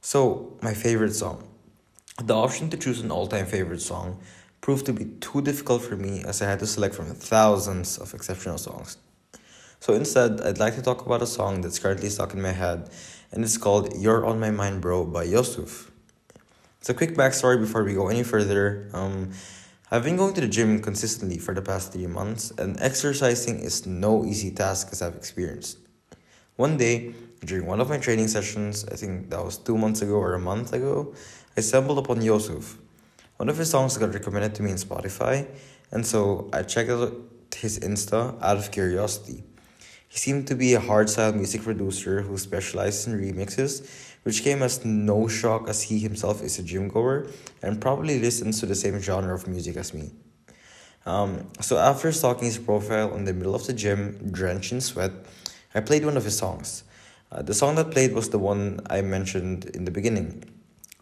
So, my favorite song. The option to choose an all time favorite song proved to be too difficult for me as I had to select from thousands of exceptional songs. So, instead, I'd like to talk about a song that's currently stuck in my head, and it's called You're On My Mind Bro by Yusuf. So, quick backstory before we go any further. Um, I've been going to the gym consistently for the past three months, and exercising is no easy task as I've experienced. One day, during one of my training sessions, I think that was two months ago or a month ago, I stumbled upon Yosuf. One of his songs got recommended to me in Spotify, and so I checked out his Insta out of curiosity. He seemed to be a hardstyle music producer who specializes in remixes, which came as no shock as he himself is a gym goer and probably listens to the same genre of music as me. Um, so after stalking his profile in the middle of the gym, drenched in sweat, I played one of his songs. Uh, the song that played was the one I mentioned in the beginning.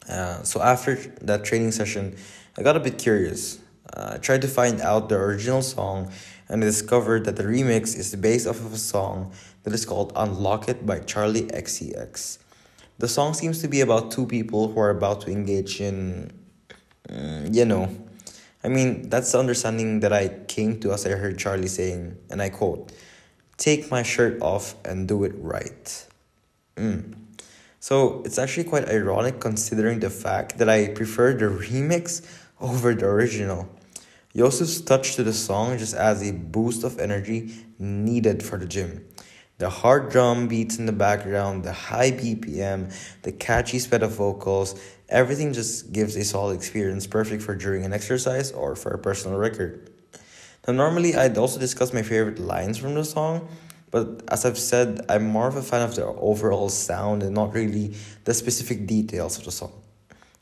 Uh, so after that training session, I got a bit curious. Uh, I tried to find out the original song and I discovered that the remix is based off of a song that is called Unlock It by Charli XCX. The song seems to be about two people who are about to engage in, mm, you know, I mean, that's the understanding that I came to as I heard Charli saying, and I quote, Take my shirt off and do it right. Mm. So it's actually quite ironic considering the fact that I prefer the remix over the original. Yusuf's touch to the song just adds a boost of energy needed for the gym. The hard drum beats in the background, the high BPM, the catchy spread of vocals, everything just gives a solid experience perfect for during an exercise or for a personal record. Now, normally I'd also discuss my favorite lines from the song, but as I've said, I'm more of a fan of the overall sound and not really the specific details of the song.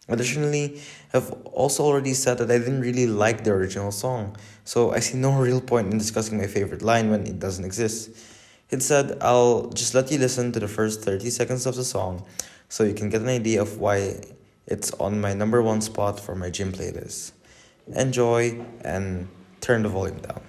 Additionally, I've also already said that I didn't really like the original song, so I see no real point in discussing my favorite line when it doesn't exist. Instead, I'll just let you listen to the first 30 seconds of the song so you can get an idea of why it's on my number one spot for my gym playlist. Enjoy and turn the volume down.